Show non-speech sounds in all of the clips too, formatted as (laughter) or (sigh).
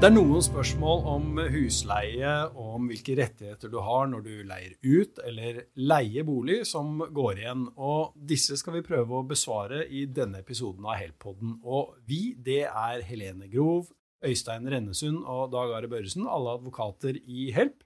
Det er noen spørsmål om husleie og om hvilke rettigheter du har når du leier ut eller leier bolig, som går igjen. Og disse skal vi prøve å besvare i denne episoden av Heltpodden. Og vi, det er Helene Grov, Øystein Rennesund og Dag Are Børresen, alle advokater i Help.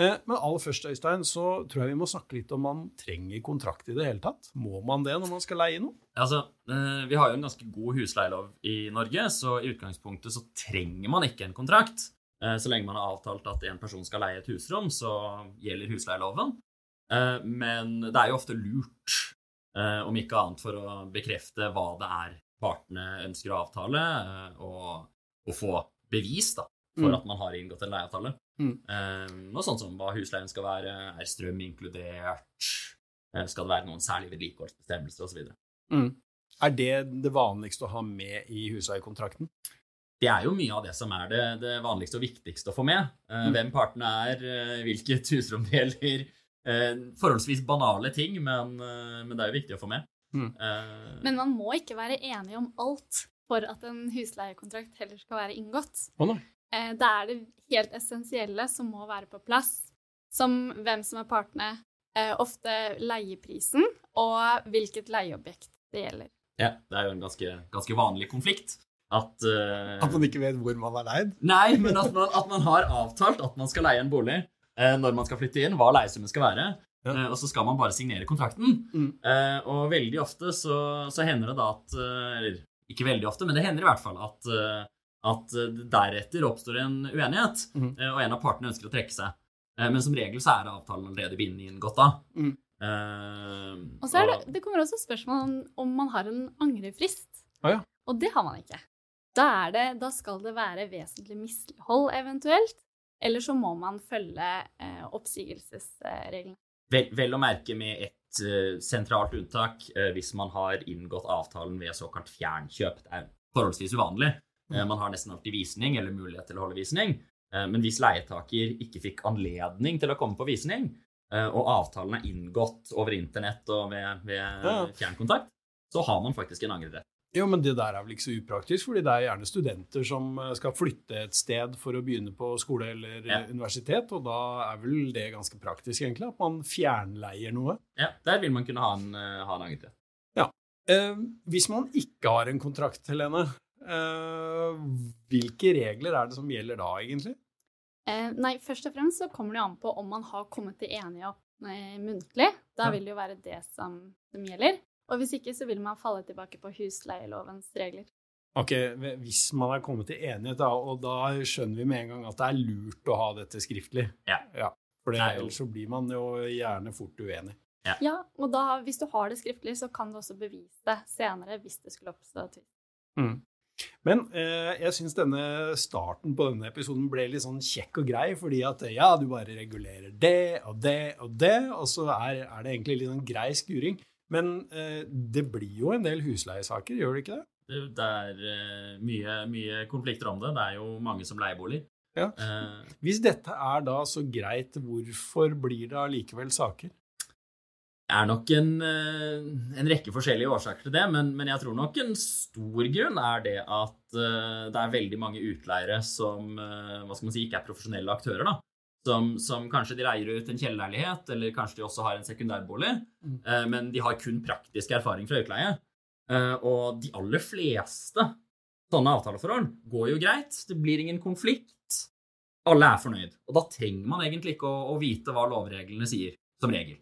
Eh, Men aller først, Øystein, så tror jeg vi må snakke litt om man trenger kontrakt i det hele tatt. Må man det når man skal leie noe? Altså, eh, Vi har jo en ganske god husleielov i Norge, så i utgangspunktet så trenger man ikke en kontrakt. Eh, Så lenge man har avtalt at en person skal leie et husrom, så gjelder husleieloven. Men det er jo ofte lurt, om ikke annet for å bekrefte hva det er partene ønsker å avtale, og, og få bevis da, for Mm. at man har inngått en leieavtale. Mm. Eh, Og sånn som hva husleien skal være, er strøm inkludert, eh, skal det være noen særlige vedlikeholdsbestemmelser osv. Mm. Er det det vanligste å ha med i husleiekontrakten? Det er jo mye av det som er det, det vanligste og viktigste å få med. Eh, Mm. Hvem partene er, eh, hvilket husrom det gjelder. Eh, forholdsvis banale ting, men, men det er jo viktig å få med. Mm. Eh, Men man må ikke være enige om alt for at en husleiekontrakt heller skal være inngått. Å nei. Eh, Det er det helt essensielle som må være på plass, som hvem som er partene, eh, ofte leieprisen og hvilket leieobjekt det gjelder. ja, det er jo en ganske, ganske vanlig konflikt. At, uh, At man ikke vet hvor man er leid? Nei, men at man, at man har avtalt at man skal leie en bolig uh, når man skal flytte inn, hva leiesummen skal være. Ja. Uh, og så skal man bare signere kontrakten. Mm. Eh, og veldig ofte så, så hender det da at eh, Eller ikke veldig ofte, men det hender i hvert fall at, eh, at deretter oppstår en uenighet, eh, og en av partene ønsker å trekke seg. Eh, men som regel så er avtalen allerede bindende inngått da. Mm. Eh, Og så er det, det kommer også spørsmål om, om man har en angrefrist. Å ja. Og det har man ikke. Da, er det, da skal det være vesentlig mislighold eventuelt, eller så må man følge eh, oppsigelsesreglene. Vel, vel å merke med et uh, sentralt unntak uh, hvis man har inngått avtalen ved såkalt fjernkjøp. Det er forholdsvis uvanlig. Eh, man har nesten alltid visning eller mulighet til å holde visning. Eh, men hvis leietaker ikke fikk anledning til å komme på visning, eh, og avtalen er inngått over internett og ved, ved Ja. fjernkontakt, så har man faktisk en angrerett. Jo, men det der er vel ikke så upraktisk, fordi det er gjerne studenter som skal flytte et sted for å begynne på skole eller Ja. universitet, og da er vel det ganske praktisk, egentlig, at man fjernleier noe. Ja, der vil man kunne ha en, ha en angrerett. Eh, hvis man ikke har en kontrakt, Helene, hvilke regler er det som gjelder da, egentlig? Eh, nei, først og fremst så kommer det jo an på om man har kommet til enighet eh, muntlig. Da vil det jo være det som, som gjelder. Og hvis ikke, så vil man falle tilbake på husleielovens regler. Ok, Hvis man er kommet til enighet, da, og da skjønner vi med en gang at det er lurt å ha dette skriftlig. Ja. For er jo- ellers så blir man jo gjerne fort uenig. Ja, og da, hvis du har det skriftlig, så kan du også bevise det senere hvis det skulle oppstå tvil. Men eh, jeg syns denne starten på denne episoden ble litt sånn kjekk og grei, fordi at eh, ja, du bare regulerer det og det og det, og så er, er det egentlig litt sånn grei skuring. Men eh, det blir jo en del husleiesaker, gjør det ikke det? Det, er eh, mye, mye konflikter om det. Det er jo mange som leier bolig. Ja. Eh, Hvis dette er da så greit, hvorfor blir det allikevel saker? Er nok en, eh, en rekke forskjellige årsaker til det, men, men jeg tror nok en stor grunn er det at eh, det er veldig mange utleiere som eh, hva skal man si, ikke er profesjonelle aktører. da. Som, som kanskje de leier ut en kjellerleilighet, eller kanskje de også har en sekundærbolig, Mm. eh, men de har kun praktisk erfaring fra utleie. Eh, og de aller fleste sånne avtaleforhold går jo greit. Det blir ingen konflikt. Alle er fornøyd. Og da trenger man egentlig ikke å, å vite hva lovreglene sier, som regel.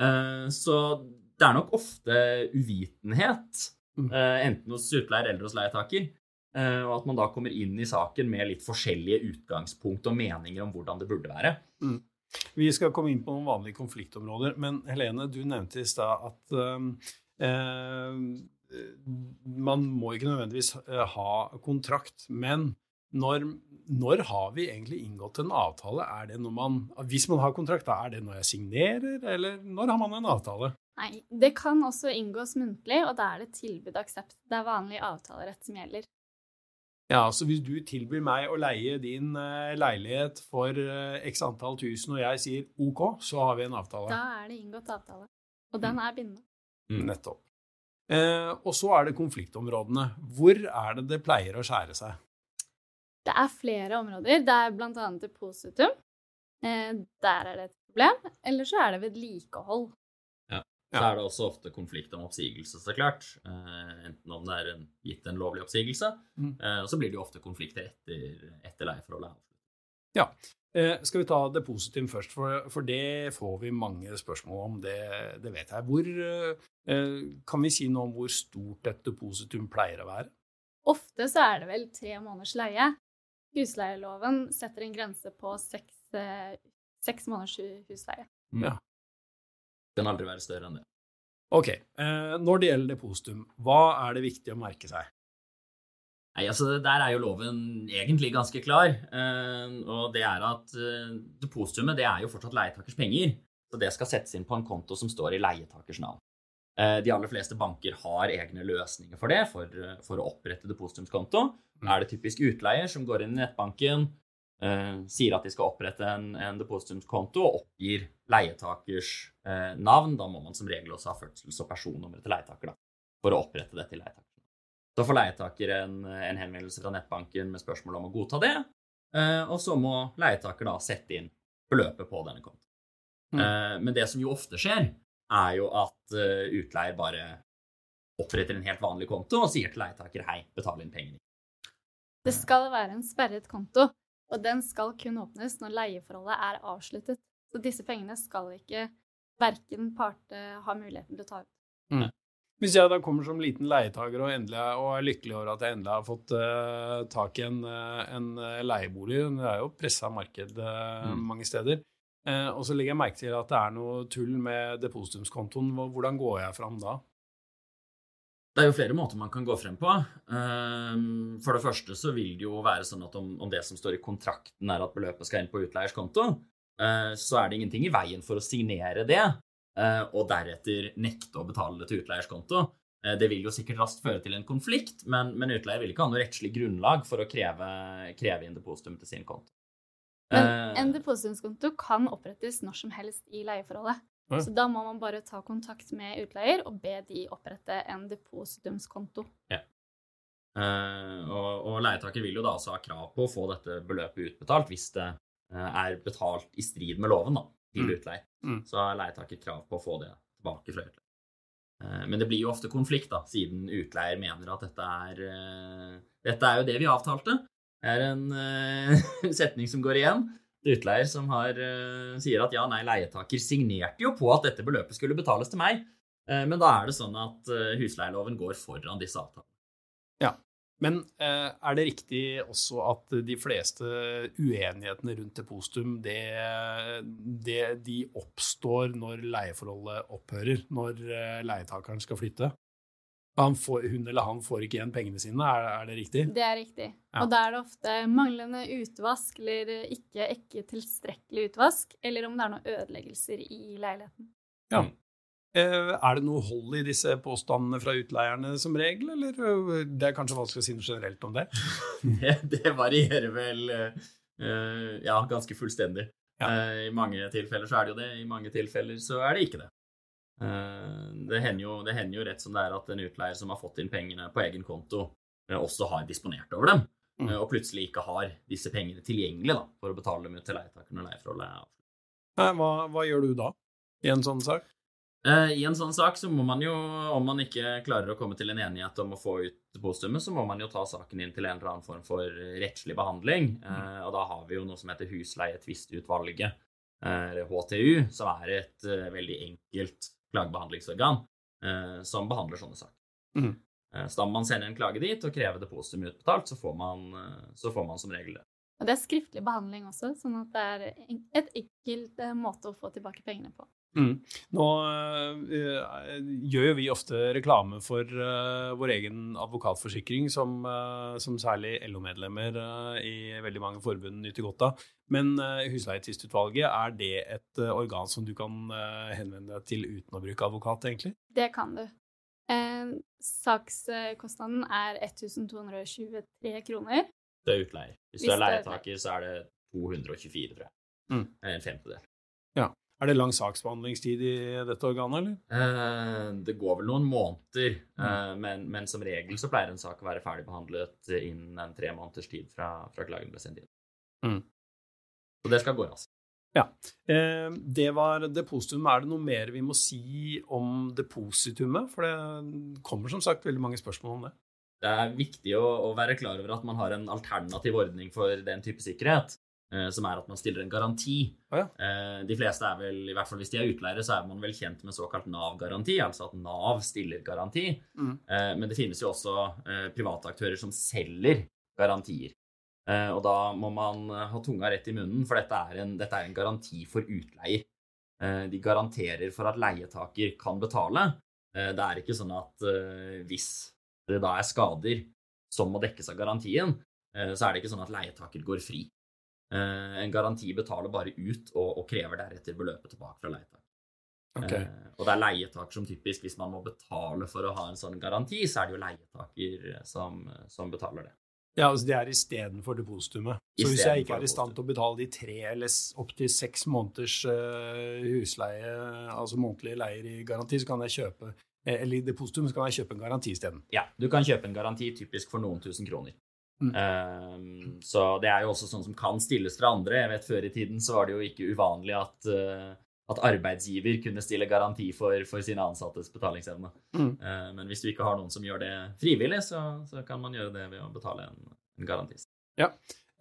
Eh, Så det er nok ofte uvitenhet, Mm. eh, enten hos utleier eller hos leietaker. eh, Og at man da kommer inn i saken med litt forskjellige utgangspunkt og meninger om hvordan det burde være. Vi skal komme inn på noen vanlige konfliktområder, men Helene, du nevnte i stad at eh, man må ikke nødvendigvis ha kontrakt, men når, når har vi egentlig inngått en avtale? Er det når man, hvis man har kontrakt, da er det når jeg signerer, eller når har man en avtale? Nei, det kan også inngås muntlig, og da er det tilbud og aksept. Det er vanlig avtalerett som gjelder. Ja, så hvis du tilbyr meg å leie din eh, leilighet for eh, x antall tusen, og jeg sier OK, så har vi en avtale. Da er det inngått avtale. Og den er bindende. Mm. Nettopp. Eh, og så er det konfliktområdene. Hvor er det det pleier å skjære seg? Det er flere områder. Det er bl.a. depositum. Eh, der er det et problem. Eller så er det vedlikehold. Så er det også ofte konflikt om oppsigelse, så klart. Eh, enten om det er en, gitt en lovlig oppsigelse, Mm. eh, og så blir det jo ofte konflikter etter, etter leieforholdet. Eh, skal vi ta depositum først, for, for det får vi mange spørsmål om. Det, det vet jeg. Hvor, eh, kan vi si noe om hvor stort et depositum pleier å være? Ofte så er det vel tre måneders leie. Husleieloven setter en grense på seks, eh, seks måneders hu- husleie. Ja. Det kan aldri være større enn det. Ok, eh, Når det gjelder depositum, hva er det viktig å merke seg? Nei, altså Der er jo loven egentlig ganske klar. eh, og det er at eh, depositumet det er jo fortsatt leietakers penger. Så det skal settes inn på en konto som står i leietakers navn. Eh, de aller fleste banker har egne løsninger for det, for, eh, for å opprette depositumskonto. Mm. Er det typisk utleier som går inn i nettbanken, eh, sier at de skal opprette en, en depositumskonto og oppgir leietakers eh, navn, da må man som regel også ha fødsels- og personnummer til leietaker da, for å opprette det til leietaker. Så får leietaker en, en henvendelse fra nettbanken med spørsmål om å godta det, eh, og så må leietaker da sette inn beløpet på denne kontoen. Mm. Eh, Men det som jo ofte skjer, er jo at eh, utleier bare oppretter en helt vanlig konto og sier til leietaker hei, betal inn pengene. Det skal være en sperret konto, og den skal kun åpnes når leieforholdet er avsluttet. Så disse pengene skal ikke verken parte ha muligheten til å ta ut. Hvis jeg da kommer som liten leietaker og, endelig og er lykkelig over at jeg endelig har fått uh, tak i en, eh, en leiebolig Det er jo pressa marked uh, Mm. mange steder. Eh, og så legger jeg merke til at det er noe tull med depositumskontoen. Hvordan går jeg fram da? Det er jo flere måter man kan gå frem på. Ehm, For det første så vil det jo være sånn at om, det som står i kontrakten er at beløpet skal inn på utleiers konto, eh, så er det ingenting i veien for å signere det, eh, og deretter nekte å betale det til utleiers konto. Eh, Det vil jo sikkert raskt føre til en konflikt, men utleier vil ikke ha noe rettslig grunnlag for å kreve, kreve inn depositum til sin konto. Men Eh, en depositumskonto kan opprettes når som helst i leieforholdet. Ja. Så da må man bare ta kontakt med utleier og be de opprette en depositumskonto. Eh, og, og leietaker vil jo da også ha krav på å få dette beløpet utbetalt hvis det uh, er betalt i strid med loven da, til Mm. utleier. Mm. Så har leietaker krav på å få det tilbake fra utleier. Uh, men det blir jo ofte konflikt, da, siden utleier mener at dette er Dette er jo det vi avtalte. Er en uh, (laughs) setning som går igjen. Utleier som har, uh, sier at ja, nei, leietaker signerte jo på at dette beløpet skulle betales til meg. Uh, men da er det sånn at husleieloven går foran disse avtalene. Men eh, er det riktig også at de fleste uenighetene rundt depositum, det, det, de oppstår når leieforholdet opphører, når leietakeren skal flytte? Han får, hun eller han får ikke igjen pengene sine, er, er det riktig? Det er riktig. Ja. Og da er det ofte manglende utvask eller ikke, ikke tilstrekkelig utvask, eller om det er noen ødeleggelser i leiligheten. Ja. Eh, er det noe hold i disse påstandene fra utleierne som regel, eller eh, det er kanskje vanskelig å si noe generelt om det? (laughs) Det, det varierer vel eh, ja, ganske fullstendig. Ja. Eh, I mange tilfeller så er det jo det, i mange tilfeller så er det ikke det. Eh, det, hender jo, det hender jo rett som det er at en utleier som har fått inn pengene på egen konto, eh, også har disponert over dem, Mm. eh, og plutselig ikke har disse pengene tilgjengelig da, for å betale dem ut til leietakeren når leieforholdet er avsluttet. Hva, hva gjør du da i en sånn sak? I en sånn sak så må man jo, om man ikke klarer å komme til en enighet om å få ut depositumet, så må man jo ta saken inn til en eller annen form for rettslig behandling. Mm. og da har vi jo noe som heter Husleietvistutvalget, eller HTU, som er et veldig enkelt klagebehandlingsorgan eh, som behandler sånne saker. Mm. Eh, så da må man sende en klage dit og kreve depositum utbetalt, så får man, eh, så får man som regel det. Og det er skriftlig behandling også, sånn at det er en- et enkelt eh, måte å få tilbake pengene på. Mm. Nå uh, gjør jo vi ofte reklame for uh, vår egen advokatforsikring, som, uh, som særlig LO-medlemmer i veldig mange forbund nyter godt av. Men uh, Husleietvistutvalget, er det et eh, organ som du kan eh, henvende deg til uten å bruke advokat, egentlig? Det kan du. Eh, sakskostnaden er 1223 kroner. Det er utleier. Hvis Hvis du er det er leietaker, så er det 224, tror jeg. Mm. En femtedel. Er Er det lang saksbehandlingstid i dette organet, eller? Eh, det går vel noen måneder, eh, men, men, som regel så pleier en sak å være ferdigbehandlet innen en tre måneders tid fra, fra klagen ble sendt inn. Mm. Så det skal gå raskt. Ja. Eh, det var depositumet. Er det noe mer vi må si om depositumet? For det kommer som sagt veldig mange spørsmål om det. Det er viktig å, være klar over at man har en alternativ ordning for den type sikkerhet. Eh, som er at man stiller en garanti. Oh, ja. Eh, de fleste er vel, i hvert fall hvis de er utleiere, så er man vel kjent med såkalt Nav-garanti, altså at Nav stiller garanti. Mm. Men det finnes jo også private aktører som selger garantier. Og da må man ha tunga rett i munnen, for dette er en, dette er en garanti for utleier. De garanterer for at leietaker kan betale. Det er ikke sånn at hvis det da er skader som må dekkes av garantien, så er det ikke sånn at leietaker går fri. Eh, en garanti betaler bare ut og, og krever deretter beløpet tilbake fra leietaker. Okay. Eh, og det er leietaker som typisk, hvis man må betale for å ha en sånn garanti, så er det jo leietaker som, som betaler det. Ja, altså det er istedenfor depositumet. Så hvis jeg ikke er i stand til å betale de tre eller opptil seks måneders uh, husleie, altså månedlige leier i garanti, så kan jeg kjøpe eller i depositum så kan jeg kjøpe en garanti isteden. Ja, du kan kjøpe en garanti typisk for noen tusen kroner. Mm. Um, så det er jo også sånn som kan stilles fra andre. Jeg vet Før i tiden så var det jo ikke uvanlig at, uh, at arbeidsgiver kunne stille garanti for, for sine ansattes betalingsevne. Mm. Uh, men hvis du ikke har noen som gjør det frivillig, så, så kan man gjøre det ved å betale en, en garanti. Ja.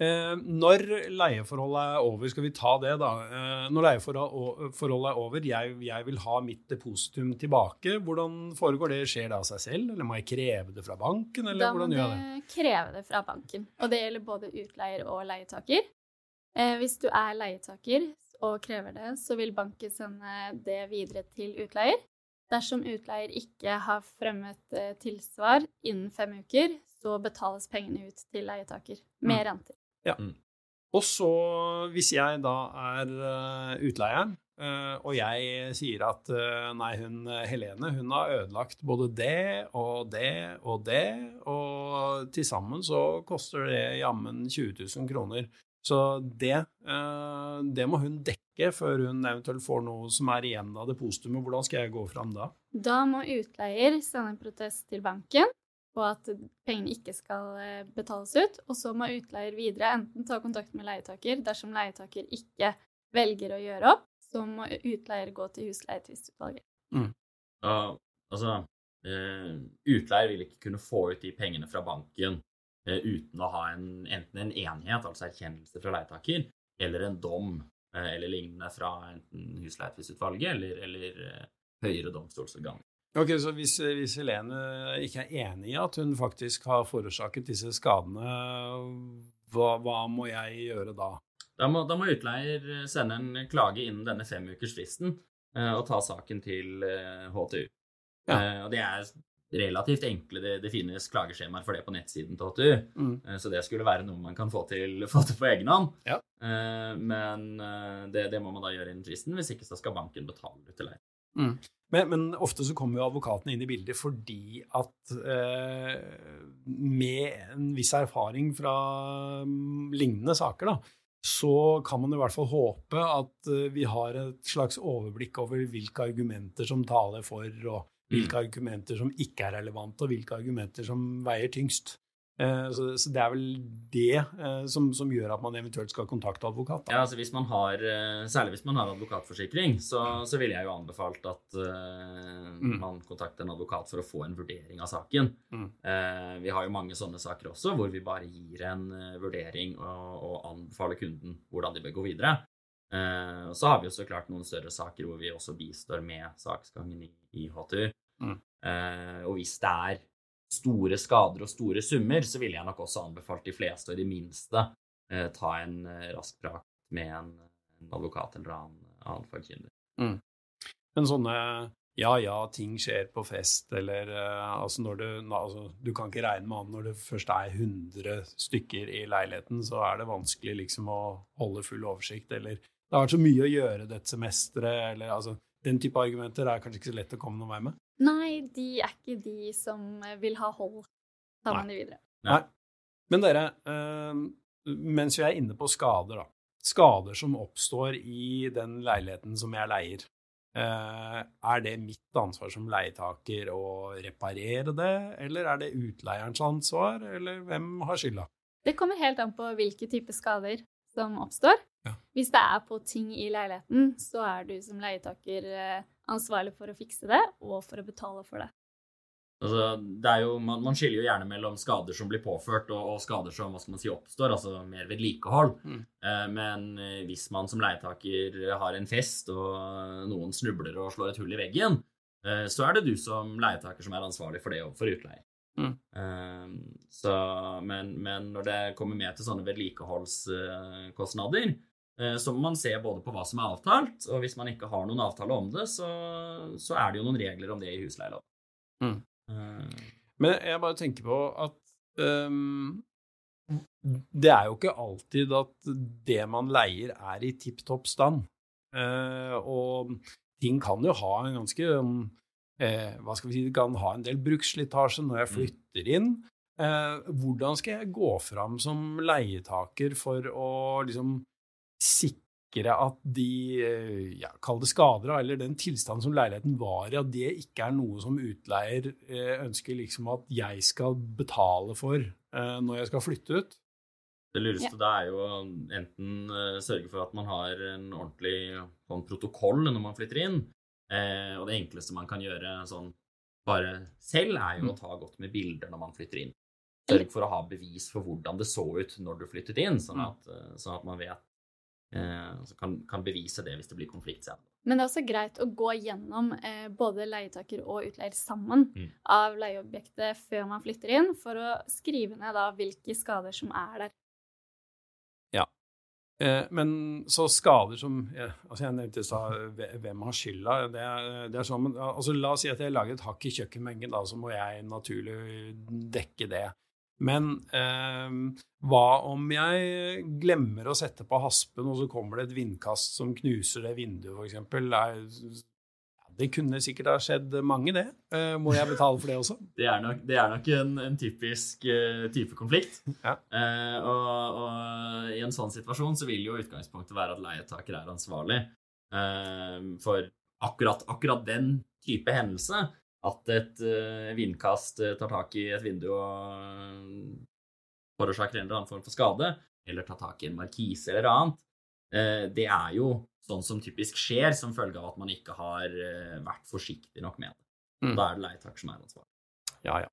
Eh, når leieforholdet er over, skal vi ta det, da. Eh, når leieforholdet er over, jeg, jeg, vil ha mitt depositum tilbake. Hvordan foregår det? Skjer det av seg selv, eller må jeg kreve det fra banken? Eller da hvordan gjør jeg det? Må kreve det fra banken. Og det gjelder både utleier og leietaker. Eh, hvis du er leietaker og krever det, så vil banken sende det videre til utleier. Dersom utleier ikke har fremmet eh, tilsvar innen fem uker, så betales pengene ut til leietaker med mm. renter. Ja. Mm. Og så, hvis jeg da er uh, utleieren, uh, og jeg sier at nei, hun Helene hun har ødelagt både det og det og det, og til sammen så koster det jammen 20 000 kroner. Så det, det må hun dekke før hun eventuelt får noe som er igjen av depositumet. Hvordan skal jeg gå fram da? Da må utleier sende en protest til banken på at pengene ikke skal eh, betales ut. Og så må utleier videre enten ta kontakt med leietaker. Dersom leietaker ikke velger å gjøre opp, så må utleier gå til husleietvistutvalget. Mm. Uh, altså, uh, utleier vil ikke kunne få ut de pengene fra banken uten å ha en, enten en enighet, altså erkjennelse fra leietaker, eller en dom eller lignende fra enten husleietvistutvalget eller, eller høyere domstolsorgan. Ok, Så hvis, hvis, Helene ikke er enig i at hun faktisk har forårsaket disse skadene, hva, hva må jeg gjøre da? Da må, da må, utleier sende en klage innen denne femukersfristen eh, og ta saken til eh, HTU. Ja. Eh, det er relativt enkle. Det, det, finnes klageskjemaer for det på nettsiden til HTU. Mm. Eh, så det skulle være noe man kan få til, (laughs) få til på egen hånd. Ja. Eh, men eh, det, det, må man da gjøre innen fristen. Hvis ikke så skal banken betale ut til leie. Mm. Men, men, ofte så kommer jo advokatene inn i bildet fordi at eh, med en viss erfaring fra um, lignende saker, da, så kan man i hvert fall håpe at vi har et slags overblikk over hvilke argumenter som taler for, og hvilke mm. argumenter som ikke er relevante, og hvilke argumenter som veier tyngst. Eh, så, så, det er vel det eh, som, som, gjør at man eventuelt skal kontakte advokat. Da. Ja, altså hvis man har, eh, Særlig hvis man har advokatforsikring, så, så ville jeg jo anbefalt at uh, mm. man kontakter en advokat for å få en vurdering av saken. Mm. Uh, vi har jo mange sånne saker også, hvor vi bare gir en vurdering og, og, anbefaler kunden hvordan de bør gå videre. og så har vi jo så klart noen større saker hvor vi også bistår med saksgangen i, i HTU. Mm. og hvis det er store skader og store summer, så ville jeg nok også anbefalt de fleste, og i det minste uh, ta en uh, rask prat med en, en, advokat eller annen, annen fagkyndig. Mm. Men sånne ja, ja, ting skjer på fest, eller uh, altså når du, altså, du kan ikke regne med annet når det først er 100 stykker i leiligheten, så er det vanskelig liksom å holde full oversikt, eller det har vært så mye å gjøre dette semesteret, eller altså Den type argumenter er kanskje ikke så lett å komme noen vei med? Nei, de er ikke de som vil ha hold. Tar man de videre. Nei. Men dere, uh, mens vi er inne på skader, da. skader som oppstår i den leiligheten som jeg leier. Eh, er det mitt ansvar som leietaker å reparere det, eller er det utleierens ansvar, eller hvem har skylda? Det kommer helt an på hvilke typer skader som oppstår. Ja. Hvis det er på ting i leiligheten, så er du som leietaker eh, ansvarlig for å fikse det, og for å betale for det. Altså, det er jo, man, man skiller jo gjerne mellom skader som blir påført, og, og skader som hva skal man si, oppstår, altså mer vedlikehold. Mm. Eh, men eh, hvis man som leietaker har en fest, og noen snubler og slår et hull i veggen, eh, så er det du som leietaker som er ansvarlig for det overfor utleier. Mm. Eh, så, men, men når det kommer med til sånne vedlikeholdskostnader, uh, så må man se både på hva som er avtalt, og hvis man ikke har noen avtale om det, så, så er det jo noen regler om det i husleieloven. Mm. Uh, Men jeg bare tenker på at um, det er jo ikke alltid at det man leier, er i tipp topp stand. Uh, og ting kan jo ha en ganske eh, Hva skal vi si, det kan ha en del bruksslitasje når jeg flytter inn. Eh, hvordan skal jeg gå fram som leietaker for å liksom sikre at de eh, ja, Kall det skader, eller den tilstanden som leiligheten var i, at det ikke er noe som utleier eh, ønsker liksom at jeg skal betale for eh, når jeg skal flytte ut. Det lureste det er jo enten sørge for at man har en ordentlig sånn protokoll når man flytter inn, eh, og det enkleste man kan gjøre sånn bare selv, er jo å ta godt med bilder når man flytter inn. Sørg for å ha bevis for hvordan det så ut når du flyttet inn, sånn at, eh, sånn at man vet eh, så kan, kan bevise det hvis det blir konflikt senere. Men det er også greit å gå gjennom eh, både leietaker og utleier sammen Mm. av leieobjektet før man flytter inn, for å skrive ned da hvilke skader som er der. Eh, men så skader som altså Jeg nevnte i stad hvem har skylda. Det, det er sånn, altså La oss si at jeg lager et hakk i kjøkkenbenken, da, så må jeg naturlig dekke det. Men eh, hva om jeg glemmer å sette på haspen, og så kommer det et vindkast som knuser det vinduet, f.eks.? Det kunne sikkert ha skjedd mange, det. Eh, må jeg betale for det også? (laughs) Det er nok, det er nok en, en typisk eh, type konflikt. Ja. Eh, og, og i en sånn situasjon så vil jo utgangspunktet være at leietaker er ansvarlig eh, for akkurat, akkurat den type hendelse. At et eh, vindkast tar tak i et vindu og forårsaker en eller annen form for skade, eller tar tak i en markise eller annet. Eh, det er jo sånn som typisk skjer som følge av at man ikke har eh, vært forsiktig nok med det. Mm. Da er det leitak som er ansvarlig. Ja, ja.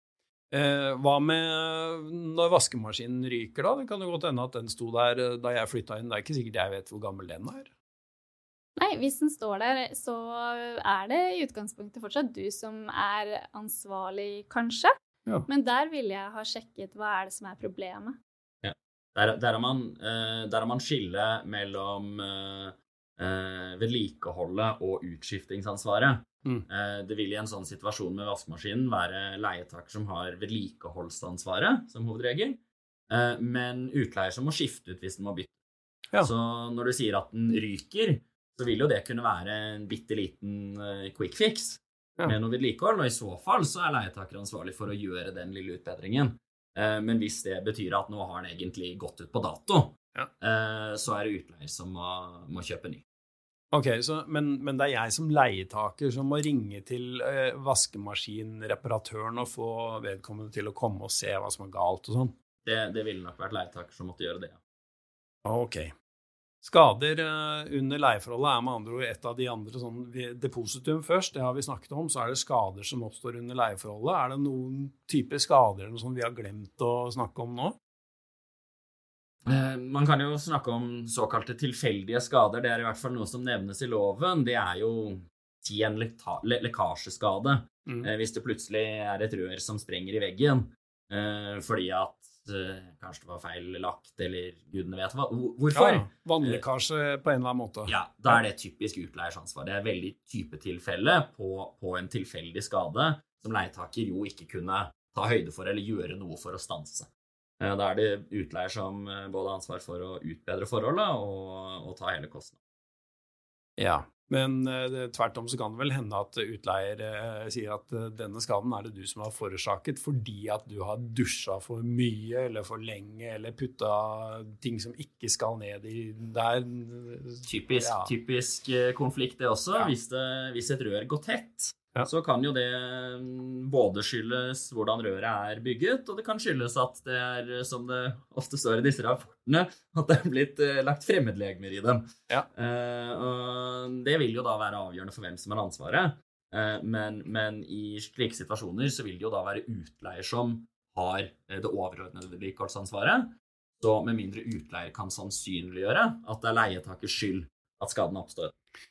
Eh, hva med når vaskemaskinen ryker, da? Det kan jo godt hende at den sto der eh, da jeg flytta inn. Det er ikke sikkert jeg vet hvor gammel den er. Nei, hvis den står der, så er det i utgangspunktet fortsatt du som er ansvarlig, kanskje. Ja. Men der ville jeg ha sjekket hva er det som er problemet. Der, der, har man, eh, der har man skille mellom eh, eh, vedlikeholdet og utskiftingsansvaret. Mm. Det vil i en sånn situasjon med vaskemaskinen være leietaker som har vedlikeholdsansvaret som hovedregel, men utleier som må skifte ut hvis den må bytte. Ja. Så når du sier at den ryker, så vil jo det kunne være en bitte liten quick fix Ja. med noe vedlikehold, og i så fall så er leietaker ansvarlig for å gjøre den lille utbedringen. Eh, Men hvis det betyr at nå har den egentlig gått ut på dato, Ja. eh, så er det utleier som må, må kjøpe ny. Ok, så, men, men det er jeg som leietaker som må ringe til eh, vaskemaskinreparatøren og få vedkommende til å komme og se hva som er galt og sånn? Det, det ville nok vært leietaker som måtte gjøre det. ja. Ok. Skader eh, under leieforholdet er med andre ord et av de andre sånn Depositum først, det har vi snakket om. Så er det skader som oppstår under leieforholdet. Er det noen type skader som vi har glemt å snakke om nå? Eh, Man kan jo snakke om såkalte tilfeldige skader. Det er i hvert fall noe som nevnes i loven. Det er jo si en le lekkasjeskade. Mm. Eh, Hvis det plutselig er et rør som sprenger i veggen fordi at kanskje det var feil lagt, eller gudene vet hva. Hvorfor? Ja, Vannlekkasje på en eller annen måte. Ja, da er det typisk utleiers ansvar. Det er et veldig typetilfelle på, på en tilfeldig skade som leietaker jo ikke kunne ta høyde for eller gjøre noe for å stanse. Eh, Da er det utleier som eh, både har ansvar for å utbedre forholdet og, og ta hele kostnaden. Ja. Men eh, tvert om så kan det vel hende at utleier eh, sier at eh, denne skaden er det du som har forårsaket fordi at du har dusja for mye eller for lenge eller putta ting som ikke skal ned i der. Typisk, Ja. typisk konflikt, det også. Ja. Hvis, det, hvis et rør går tett, Ja. så kan jo det mm, både skyldes hvordan røret er bygget, og det kan skyldes at det er, som det ofte står i disse rapportene, at det er blitt eh, lagt fremmedlegemer i dem. Ja. Eh, og det vil jo da være avgjørende for hvem som har ansvaret. Eh, men, men i slike situasjoner så vil det jo da være utleier som har det overordnede vedlikeholdsansvaret. Så med mindre utleier kan sannsynliggjøre at det er leietakers skyld at skaden oppstår,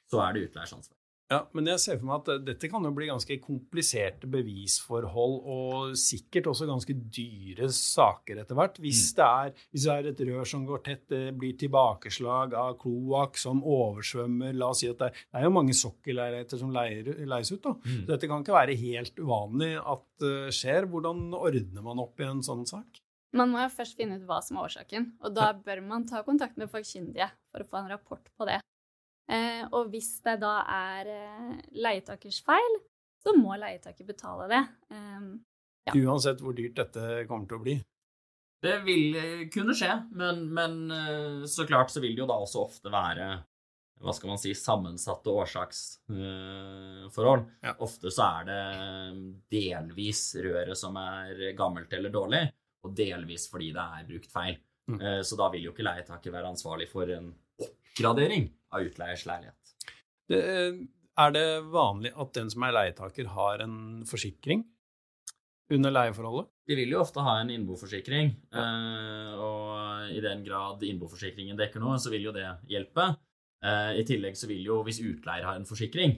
så er det utleiers ansvar. Ja, men jeg ser for meg at dette kan jo bli ganske kompliserte bevisforhold og sikkert også ganske dyre saker etter hvert. Hvis, det er, hvis det er et rør som går tett, det blir tilbakeslag av kloakk som oversvømmer La oss si at det er, det er jo mange sokkelleiligheter som leier, leies ut. da. Så dette kan ikke være helt uvanlig at det skjer. Hvordan ordner man opp i en sånn sak? Man må jo først finne ut hva som er årsaken, og da bør man ta kontakt med forkyndige for å få en rapport på det. Eh, og hvis det da er eh, leietakers feil, så må leietaker betale det. Eh, Ja. Uansett hvor dyrt dette kommer til å bli. Det vil eh, kunne skje, men, men så klart så vil det jo da også ofte være hva skal man si, sammensatte årsaksforhold. Ja. Ofte så er det delvis røret som er gammelt eller dårlig, og delvis fordi det er brukt feil. Mm. Eh, Så da vil jo ikke leietaker være ansvarlig for en oppgradering av utleiers leilighet. Det, er det vanlig at den som er leietaker, har en forsikring under leieforholdet? De vil jo ofte ha en innboforsikring, eh, og i den grad innboforsikringen dekker noe, så vil jo det hjelpe. Eh, I tillegg så vil jo, hvis utleier har en forsikring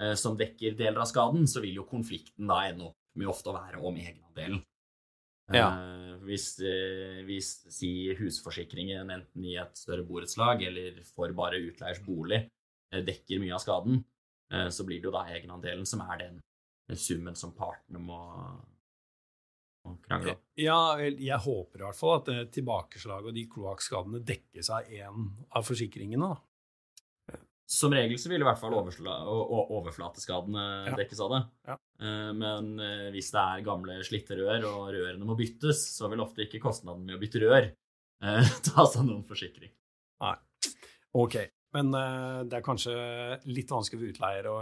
eh, som dekker deler av skaden, så vil jo konflikten da ende opp med ofte å være om egenandelen. Ja. Eh, Hvis, eh, hvis si husforsikringen enten i et større borettslag eller for bare utleiers bolig eh, dekker mye av skaden, så blir det jo da egenandelen som er den summen som partene må, må krangle om. Ja, jeg håper i hvert fall at tilbakeslaget og de kloakkskadene dekkes av én av forsikringene. da. Som regel så vil i hvert fall overflateskadene Ja. dekkes av det. Ja. Eh, Men eh, hvis det er gamle slitte rør, og rørene må byttes, så vil ofte ikke kostnaden med å bytte rør (laughs) ta seg noen forsikring. Ok, men eh, det er kanskje litt vanskelig for utleier å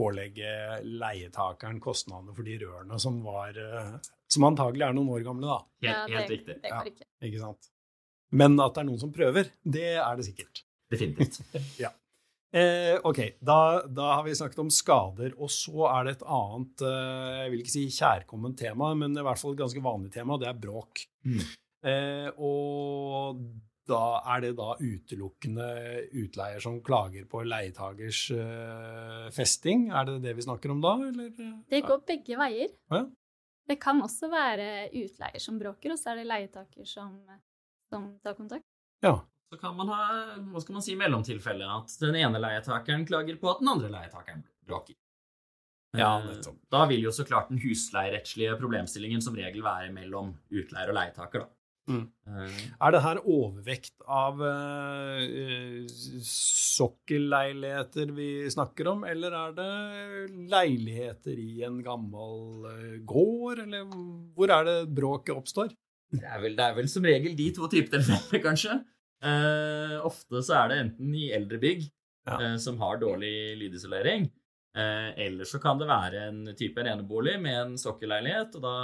pålegge leietakeren kostnadene for de rørene som var eh, Som antagelig er noen år gamle, da. Helt, ja, helt riktig. Det går Ja. ikke. Sant? Men at det er noen som prøver, det er det sikkert. Definitivt. (laughs) Eh, ok, da, da har vi snakket om skader, og så er det et annet, eh, jeg vil ikke si kjærkomment tema, men i hvert fall et ganske vanlig tema, det er bråk. Mm. Eh, og da er det da utelukkende utleier som klager på leietagers eh, festing? Er det det vi snakker om da, eller? Det går begge veier. Ja. Det kan også være utleier som bråker, og så er det leietaker som, som tar kontakt. Ja. Så kan man ha hva skal man si, mellomtilfelle at den ene leietakeren klager på at den andre leietakeren bråker. Ja, Eh, nettopp. Da vil jo så klart den husleierettslige problemstillingen som regel være mellom utleier og leietaker. da. Mm. Eh, Er det her overvekt av eh, eh, sokkelleiligheter vi snakker om, eller er det leiligheter i en gammel gård, eller hvor er det bråket oppstår? Det er, vel, det er vel som regel de to tilfeller, kanskje. Eh, ofte så er det enten i eldre bygg Ja. eh, som har dårlig lydisolering, eh, eller så kan det være en type enebolig med en sokkelleilighet, og da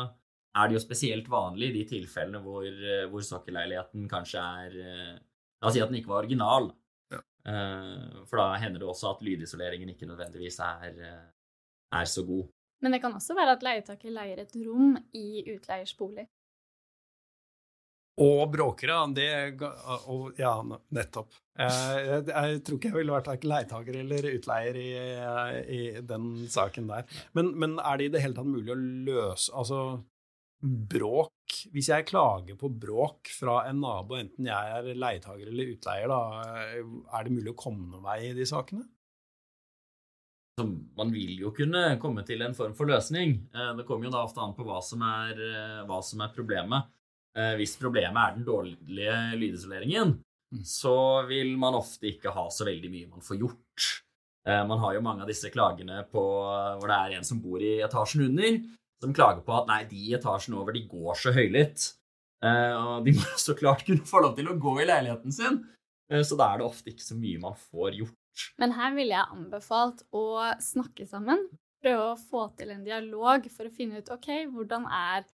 er det jo spesielt vanlig i de tilfellene hvor, hvor sokkelleiligheten kanskje er eh, La oss si at den ikke var original. Ja. Eh, for da hender det også at lydisoleringen ikke nødvendigvis er, er så god. Men det kan også være at leietaker leier et rom i utleiers bolig. Og bråkere, det og, Ja, nettopp. Eh, Jeg, jeg tror ikke jeg ville vært verken eller utleier i, i den saken der. Men, men er det i det hele tatt mulig å løse Altså, bråk Hvis jeg klager på bråk fra en nabo, enten jeg er leietaker eller utleier, da, er det mulig å komme noen vei i de sakene? Man vil jo kunne komme til en form for løsning. Eh, Det kommer jo da ofte an på hva som er, eh, hva som er problemet. Eh, Hvis problemet er den dårlige lydisoleringen, Mm. så vil man ofte ikke ha så veldig mye man får gjort. Eh, man har jo mange av disse klagene på hvor det er en som bor i etasjen under, som klager på at nei, de i etasjen over de går så høylytt. Eh, og de (laughs) må så klart kunne få lov til å gå i leiligheten sin, eh, så da er det ofte ikke så mye man får gjort. Men her ville jeg anbefalt å snakke sammen. Prøve å få til en dialog for å finne ut ok, hvordan er eh,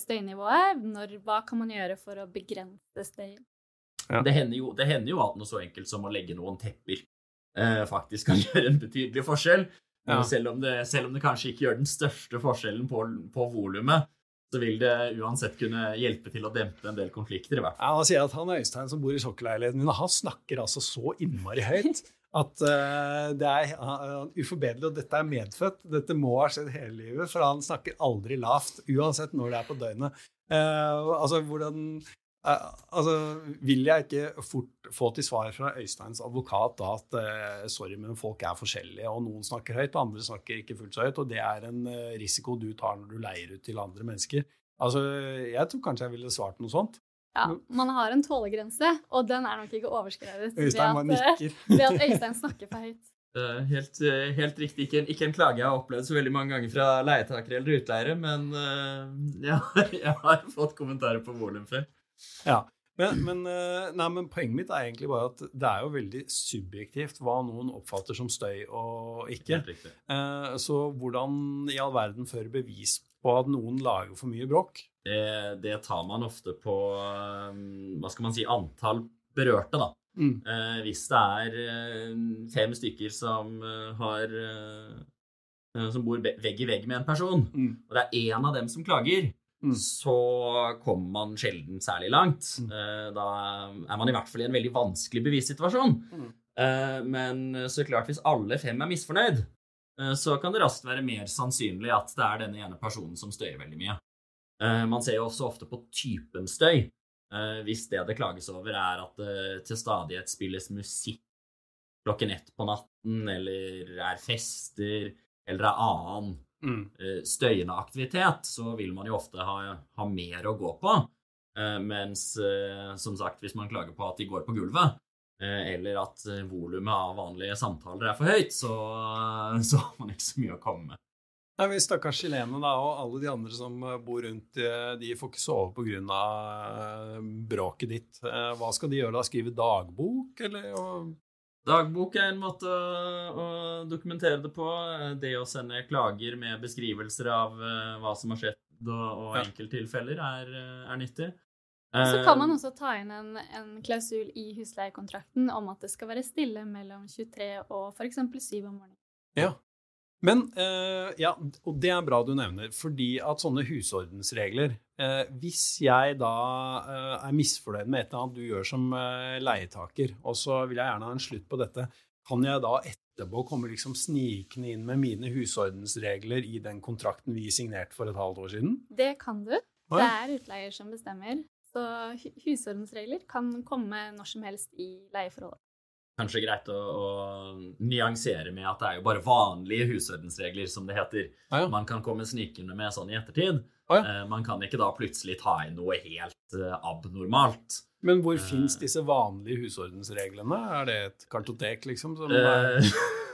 støynivået. Når, hva kan man gjøre for å begrense støyen? Ja. Det, hender jo, det, hender jo, at noe så enkelt som å legge noen tepper eh, faktisk kan (laughs) gjøre en betydelig forskjell. Ja. Selv, om det, selv, om det, kanskje ikke gjør den største forskjellen på, på volumet, så vil det uansett kunne hjelpe til å dempe en del konflikter. i hvert fall. Ja, Han sier at han Øystein som bor i sokkelleiligheten min, han snakker altså så innmari høyt at uh, det er uh, uforbederlig, og dette er medfødt. Dette må ha skjedd hele livet, for han snakker aldri lavt, uansett når det er på døgnet. Uh, altså, hvordan Altså, vil jeg ikke fort få til svar fra Øysteins advokat da at sorry, men folk er forskjellige, og noen snakker høyt, og andre snakker ikke fullt så høyt, og det er en risiko du tar når du leier ut til andre mennesker. Altså, jeg tror kanskje jeg ville svart noe sånt. Ja, man har en tålegrense, og den er nok ikke overskrevet Øystein ved, at, eh, (laughs) ved at Øystein snakker for høyt. Uh, (laughs) helt, uh, helt, riktig. Ikke en, ikke en, klage jeg har opplevd så veldig mange ganger fra leietakere eller utleiere, men (laughs) uh, ja, jeg har fått kommentarer på volum før. Ja, men, men, nei, men, poenget mitt er egentlig bare at det er jo veldig subjektivt hva noen oppfatter som støy og ikke. så hvordan i all verden fører bevis på at noen lager for mye bråk? Det, det, tar man ofte på um, hva skal man si, antall berørte, da. Mm. Eh, hvis det er eh, fem stykker som uh, har uh, som bor vegg i vegg med en person, mm. og det er én av dem som klager, mm. så kommer man sjelden særlig langt. Mm. Eh, da er man i hvert fall i en veldig vanskelig bevissituasjon. Mm. Eh, men så klart, hvis alle fem er misfornøyd, eh, så kan det raskt være mer sannsynlig at det er denne ene personen som støyer veldig mye. Eh, man ser jo også ofte på typen støy. Eh, hvis det det klages over, er at det til stadighet spilles musikk klokken ett på natten, eller er fester, eller er annen mm. Eh, støyende aktivitet, så vil man jo ofte ha, ha mer å gå på. Mens som sagt, hvis man klager på at de går på gulvet, eller at volumet av vanlige samtaler er for høyt, så, (laughs) så har man ikke så mye å komme med. Nei, men Stakkars chilene da, og alle de andre som eh, bor rundt, eh, de får ikke sove pga. Eh, bråket ditt. Hva skal de gjøre da? Skrive dagbok, eller? Dagbok er en måte å dokumentere det på. Det å sende klager med beskrivelser av hva som har skjedd og, og enkelttilfeller, er, er, nyttig. Så kan man også ta inn en, en, klausul i husleiekontrakten om at det skal være stille mellom 23 og f.eks. 7 om morgenen. Ja, men uh, ja, og det er bra du nevner, fordi at sånne husordensregler uh, Hvis jeg da uh, er misfornøyd med et eller annet du gjør som leietaker, og så vil jeg gjerne ha en slutt på dette, kan jeg da etterpå komme liksom snikende inn med mine husordensregler i den kontrakten vi signerte for et halvt år siden? Det kan du. Det er utleier som bestemmer. Så husordensregler kan komme når som helst i leieforholdet kanskje greit å, å, nyansere med at det er jo bare vanlige husordensregler, som det heter. Ah, ja. Man kan komme snikende med sånn i ettertid. Ah, ja. eh, man kan ikke da plutselig ta inn noe helt eh, abnormalt. Men hvor eh, fins disse vanlige husordensreglene? Er det et kartotek, liksom? Er...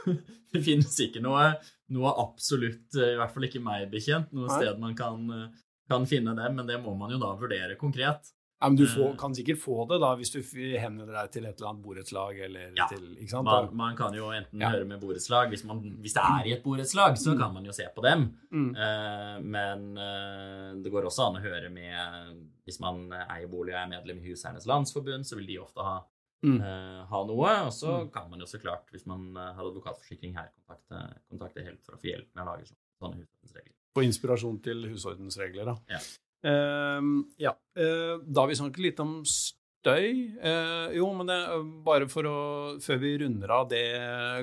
(laughs) det finnes ikke noe, noe, absolutt, eh, i hvert fall ikke meg bekjent, noe Nei. sted man kan, eh, kan finne det, men det må man jo da vurdere konkret. Ja, men Du får, kan sikkert få det da, hvis du henvender deg til et eller annet borettslag. ja, til? Man, man kan jo enten ja. høre med borettslag hvis, hvis, det er i et borettslag, så mm. kan man jo se på dem. Mm. Uh, men uh, det går også an å høre med Hvis man eier bolig og er medlem i Huseiernes Landsforbund, så vil de ofte ha, mm. uh, ha noe. Og så mm. kan man jo så klart, hvis man har advokatforsikring her, kontakte, kontakte Helt for å få hjelp med å lage sånne husordensregler. På inspirasjon til husordensregler, da. Ja. Uh, ja. Uh, da har vi snakket litt om støy. Uh, jo, men det, bare for å Før vi runder av det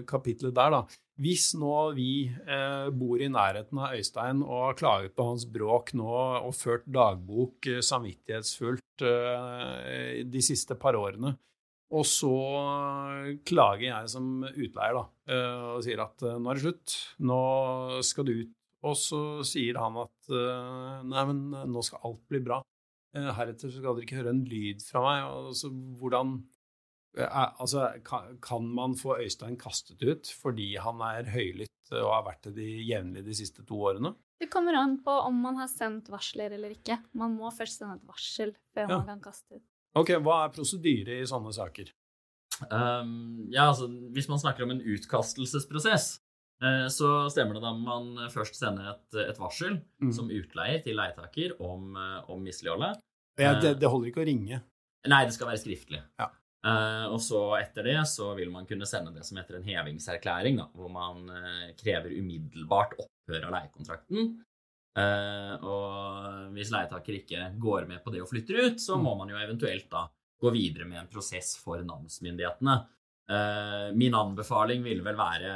kapitlet der, da. Hvis nå vi eh, bor i nærheten av Øystein og har klaget på hans bråk nå og ført dagbok samvittighetsfullt de siste par årene, og så klager jeg som utleier da, og sier at nå er det slutt, nå skal du ut og så sier han at uh, nei, men eh, nå skal alt bli bra. Uh, heretter skal dere ikke høre en lyd fra meg. Altså, hvordan altså, kan, man få Øystein kastet ut fordi han er høylytt og har vært det de jevnlig de siste to årene? Det kommer an på om man har sendt varsler eller ikke. Man må først sende et varsel før Ja. man kan kaste ut. Ok, Hva er prosedyre i sånne saker? Um, ja, altså, hvis man snakker om en utkastelsesprosess, eh, så stemmer det da man først sender et, et varsel Mm. som utleier til leietaker om, eh, om misligholdet. Ja, det, det holder ikke å ringe. Nei, det skal være skriftlig. Ja. Eh, og så etter det så vil man kunne sende det som heter en hevingserklæring, da, hvor man eh, krever umiddelbart opphør av leiekontrakten. Eh, og hvis leietaker ikke går med på det og flytter ut, så må man jo eventuelt da gå videre med en prosess for namsmyndighetene. Eh, min anbefaling ville vel være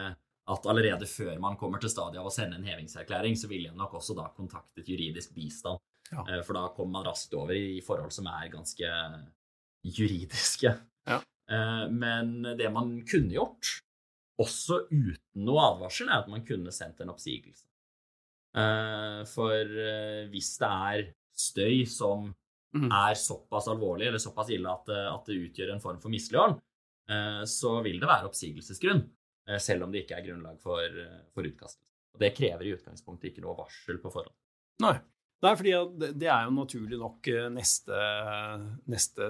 at allerede før man kommer til stadiet av å sende en hevingserklæring, så ville jeg nok også da kontaktet juridisk bistand. Ja. Eh, For da kommer man raskt over i forhold som er ganske juridiske. Ja. Eh, Men det man kunne gjort, også uten noe advarsel, er at man kunne sendt en oppsigelse. Eh, For hvis det er støy som Mhm. er såpass alvorlig eller såpass ille at, det- utgjør en form for mislighold, så vil det være oppsigelsesgrunn, selv om det ikke er grunnlag for, eh, for utkastelse. Og det krever i utgangspunktet ikke noe varsel på forhånd. Nei. Nei, fordi det er jo naturlig nok eh, neste, neste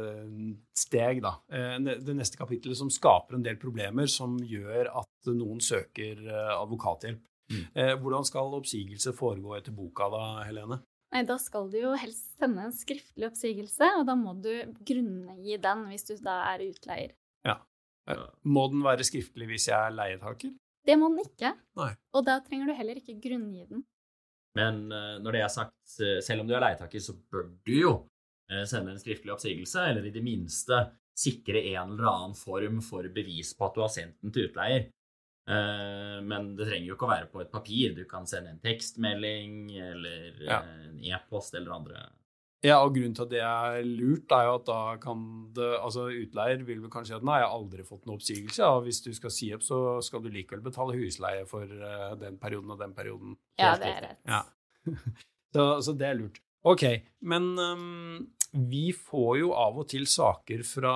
steg, da. Eh, Det neste kapittelet som skaper en del problemer som gjør at noen søker eh, advokathjelp. Mm. Eh, Hvordan skal oppsigelse foregå etter boka da, Helene? Nei, da skal du jo helst sende en skriftlig oppsigelse, og da må du grunngi den hvis du da er utleier. Må den være skriftlig hvis jeg er leietaker? Det må den ikke, Nei. og da trenger du heller ikke grunngi den. Men eh, når det er sagt, eh, selv om du er leietaker, så bør du jo eh, sende en skriftlig oppsigelse, eller i det minste sikre en eller annen form for bevis på at du har sendt den til utleier. Eh, Men det trenger jo ikke å være på et papir. Du kan sende en tekstmelding eller Ja. en e-post eller andre. Ja, og grunnen til at det er lurt, er jo at da kan det Altså, utleier vil vel kanskje si at nei, jeg har aldri fått noen oppsigelse, og hvis du skal si opp, så skal du likevel betale husleie for eh, den perioden og den perioden. Ja, det er rett. Ja. (laughs) så, så det er lurt. Ok, men um, vi får jo av og til saker fra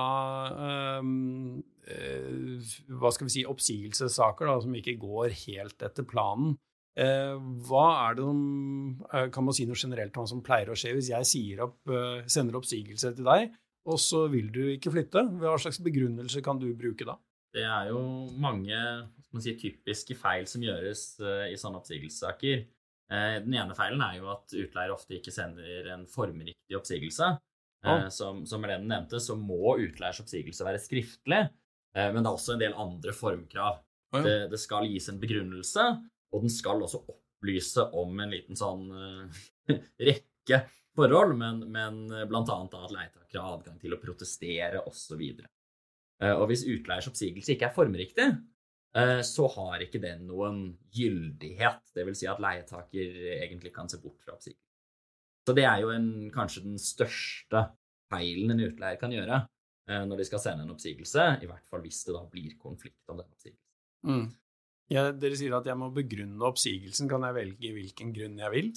um, uh, hva skal vi si, oppsigelsessaker da, som ikke går helt etter planen. Eh, hva er det som, eh, Kan man si noe generelt om hva som pleier å skje hvis jeg sier opp, eh, sender oppsigelse til deg, og så vil du ikke flytte? Hva slags begrunnelse kan du bruke da? Det er jo mange man si, typiske feil som gjøres i sånne oppsigelsessaker. Den ene feilen er jo at utleier ofte ikke sender en formriktig oppsigelse. Ja. Som, som Helene nevnte, så må utleiers oppsigelse være skriftlig, men det er også en del andre formkrav. Ja. Det, det skal gis en begrunnelse, og den skal også opplyse om en liten sånn eh, (laughs) rekke forhold, men, men blant annet at leietaker har adgang til å protestere osv. Eh, Og hvis utleiers oppsigelse ikke er formriktig, eh, så har ikke den noen gyldighet. Vil si at leietaker egentlig kan se bort fra oppsigelse. Så det er jo en, kanskje den største feilen en utleier kan gjøre eh, når de skal sende en oppsigelse, i hvert fall hvis det da blir konflikt om den oppsigelsen. Mm. Ja, dere sier at jeg må begrunne oppsigelsen. Kan jeg velge hvilken grunn jeg vil?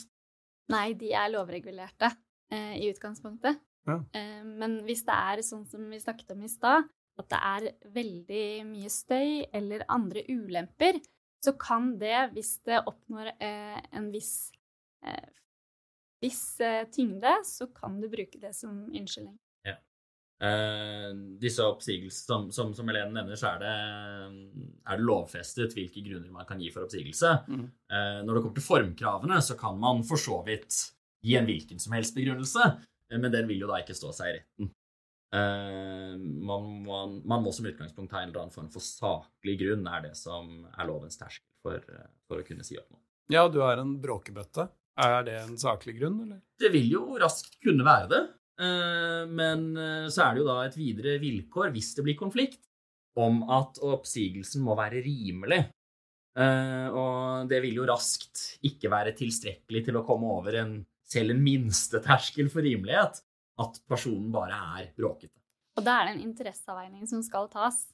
Nei, de er lovregulerte eh, i utgangspunktet. Ja. Eh, men hvis det er sånn som vi snakket om i stad, at det er veldig mye støy eller andre ulemper, så kan det, hvis det oppnår eh, en viss, eh, viss eh, tyngde, så kan du bruke det som unnskyldning. Eh, disse oppsigelsene, som, som, som Helene nevner, så er det, er det lovfestet hvilke grunner man kan gi for oppsigelse. Mm. Eh, når det kommer til formkravene, så kan man for så vidt gi en hvilken som helst begrunnelse, eh, men den vil jo da ikke stå seg i retten. Eh, man, man, man må som utgangspunkt ha en eller annen form for saklig grunn, er det som er lovens terskel for, eh, for å kunne si opp noe. Ja, du er en bråkebøtte. Er det en saklig grunn, eller? Det vil jo raskt kunne være det, eh, men eh, så er det jo da et videre vilkår hvis det blir konflikt, om at oppsigelsen må være rimelig. Eh, Og det vil jo raskt ikke være tilstrekkelig til å komme over en, selv en minste terskel for rimelighet, at personen bare er bråkete. Og da er det en interesseavveining som skal tas.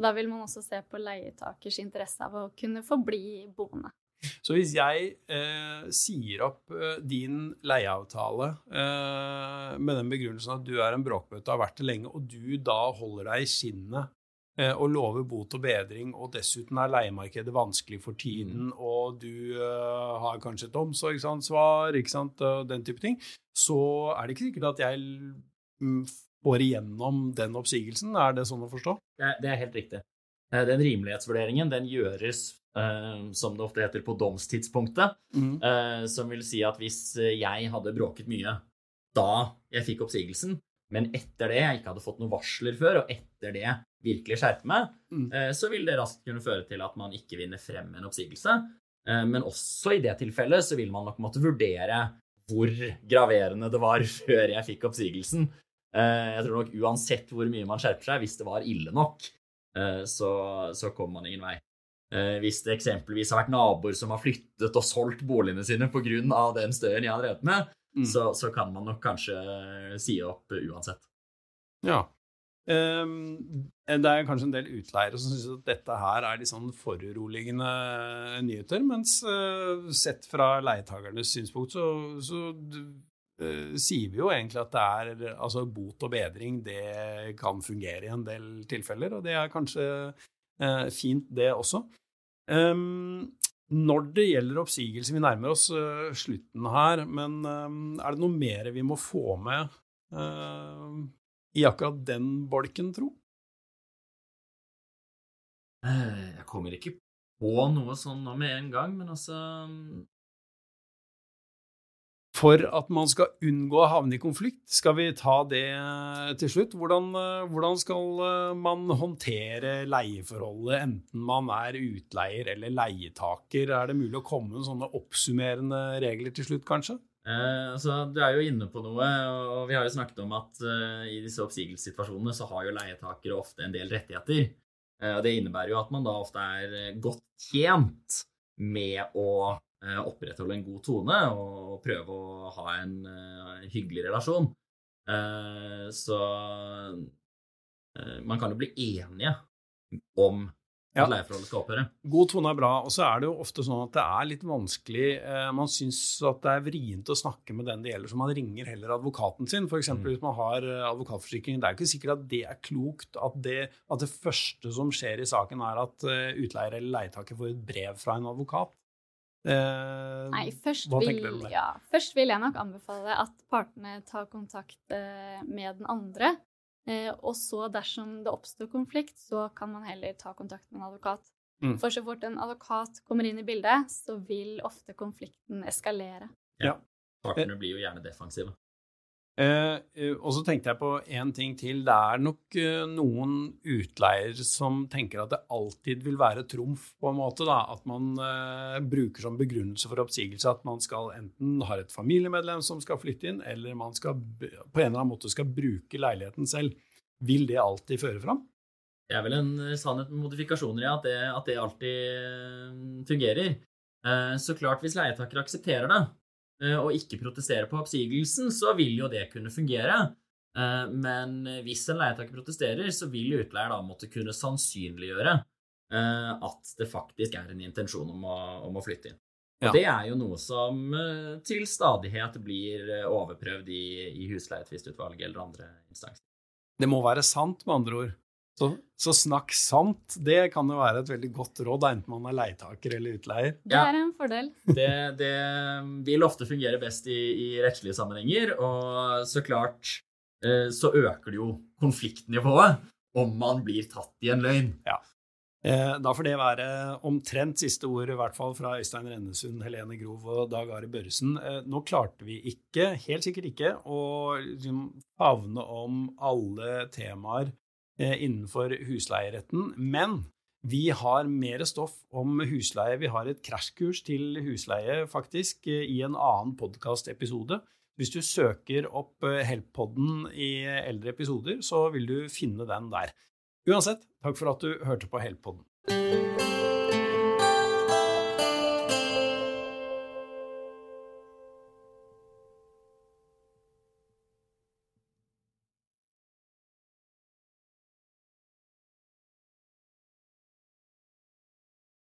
Da vil man også se på leietakers interesse av å kunne forbli boende. Så hvis jeg eh, sier opp eh, din leieavtale eh, med den begrunnelsen at du er en bråkbøtte og har vært det lenge, og du da holder deg i skinnet eh, og lover bot og bedring, og dessuten er leiemarkedet vanskelig for tiden, og du eh, har kanskje et omsorgsansvar, ikke sant, og den type ting, så er det ikke sikkert at jeg mm, får igjennom den oppsigelsen. Er det sånn å forstå? Det, det er helt riktig. Eh, Den rimelighetsvurderingen den gjøres, eh, som det ofte heter, på domstidspunktet. Mm. Eh, som vil si at hvis jeg hadde bråket mye da jeg fikk oppsigelsen, men etter det jeg ikke hadde fått noen varsler før, og etter det virkelig skjerpe meg, Mm. eh, så vil det raskt kunne føre til at man ikke vinner frem med en oppsigelse. Men også i det tilfellet så vil man nok måtte vurdere hvor graverende det var (laughs) før jeg fikk oppsigelsen. Jeg tror nok uansett hvor mye man skjerper seg, hvis det var ille nok, så, så kommer man ingen vei. Eh, Hvis det eksempelvis har vært naboer som har flyttet og solgt boligene sine pga. den støyen jeg har drevet med, Mm. så, så kan man nok kanskje si opp uansett. Ja. Ehm, det er kanskje en del utleiere som syns at dette her er litt sånn foruroligende nyheter, mens eh, sett fra leietagernes synspunkt så, så uh, sier vi jo egentlig at det er altså bot og bedring, det kan fungere i en del tilfeller, og det er kanskje fint, det også. Ehm, når det gjelder oppsigelse, vi nærmer oss uh, slutten her, men um, er det noe mer vi må få med uh, i akkurat den bolken, tro? Eh, Jeg kommer ikke på noe sånn nå med en gang, men altså For at man skal unngå å havne i konflikt, skal vi ta det til slutt? Hvordan, eh, hvordan skal eh, man håndtere leieforholdet, enten man er utleier eller leietaker? Er det mulig å komme med sånne oppsummerende regler til slutt, kanskje? Eh, altså, Du er jo inne på noe, og vi har jo snakket om at eh, i disse oppsigelsessituasjonene så har jo leietakere ofte en del rettigheter. Eh, og Det innebærer jo at man da ofte er godt tjent med å opprettholde en god tone og prøve å ha en eh, hyggelig relasjon. Eh, så eh, man kan jo bli enige om Ja. at leieforholdet skal opphøre. God tone er bra, og så er det jo ofte sånn at det er litt vanskelig eh, Man syns at det er vrient å snakke med den det gjelder, så man ringer heller advokaten sin. F.eks. Mm. hvis man har eh, advokatforsikring. Det er jo ikke sikkert at det er klokt at det, at det første som skjer i saken, er at eh, utleier eller leietaker får et brev fra en advokat. Eh, Nei, først vil, ja, først vil jeg nok anbefale at partene tar kontakt eh, med den andre. Eh, og så, dersom det oppstår konflikt, så kan man heller ta kontakt med en advokat. Mm. For så fort en advokat kommer inn i bildet, så vil ofte konflikten eskalere. Ja. Partene blir jo gjerne defensive. Eh, eh, og så tenkte jeg på en ting til. Det er nok eh, noen utleier som tenker at det alltid vil være trumf, på en måte. da, At man bruker som begrunnelse for oppsigelse at man skal enten har et familiemedlem som skal flytte inn, eller man skal på en eller annen måte skal bruke leiligheten selv. Vil det alltid føre fram? Det er vel en sannhet med modifikasjoner, ja, at det, at det alltid fungerer. Så klart, hvis leietaker aksepterer det, og ikke protesterer på oppsigelsen, så vil jo det kunne fungere. Eh, Men hvis en leietaker protesterer, så vil utleier da måtte kunne sannsynliggjøre eh, at det faktisk er en intensjon om å, om å flytte inn. Og Ja. det er jo noe som eh, til stadighet blir eh, overprøvd i, i husleietvistutvalget eller andre instanser. Det må være sant, med andre ord. Så, så snakk sant. Det kan jo være et veldig godt råd, enten man er leietaker eller utleier. Det er en fordel. Det, det vil ofte fungere best i, i rettslige sammenhenger, og så klart eh, så øker det jo konfliktnivået om man blir tatt i en løgn. Ja. Da får det være omtrent siste ord, i hvert fall fra Øystein Rennesund, Helene Grov og Dag Ari Børresen. Eh, Nå klarte vi ikke, helt sikkert ikke, å liksom favne om alle temaer eh, innenfor husleieretten, men vi har mer stoff om husleie. Vi har et krasjkurs til husleie, faktisk, eh, i en annen podkastepisode. Hvis du søker opp eh, Help-podden i eldre episoder, så vil du finne den der. Uansett, takk for at du hørte på Help-podden.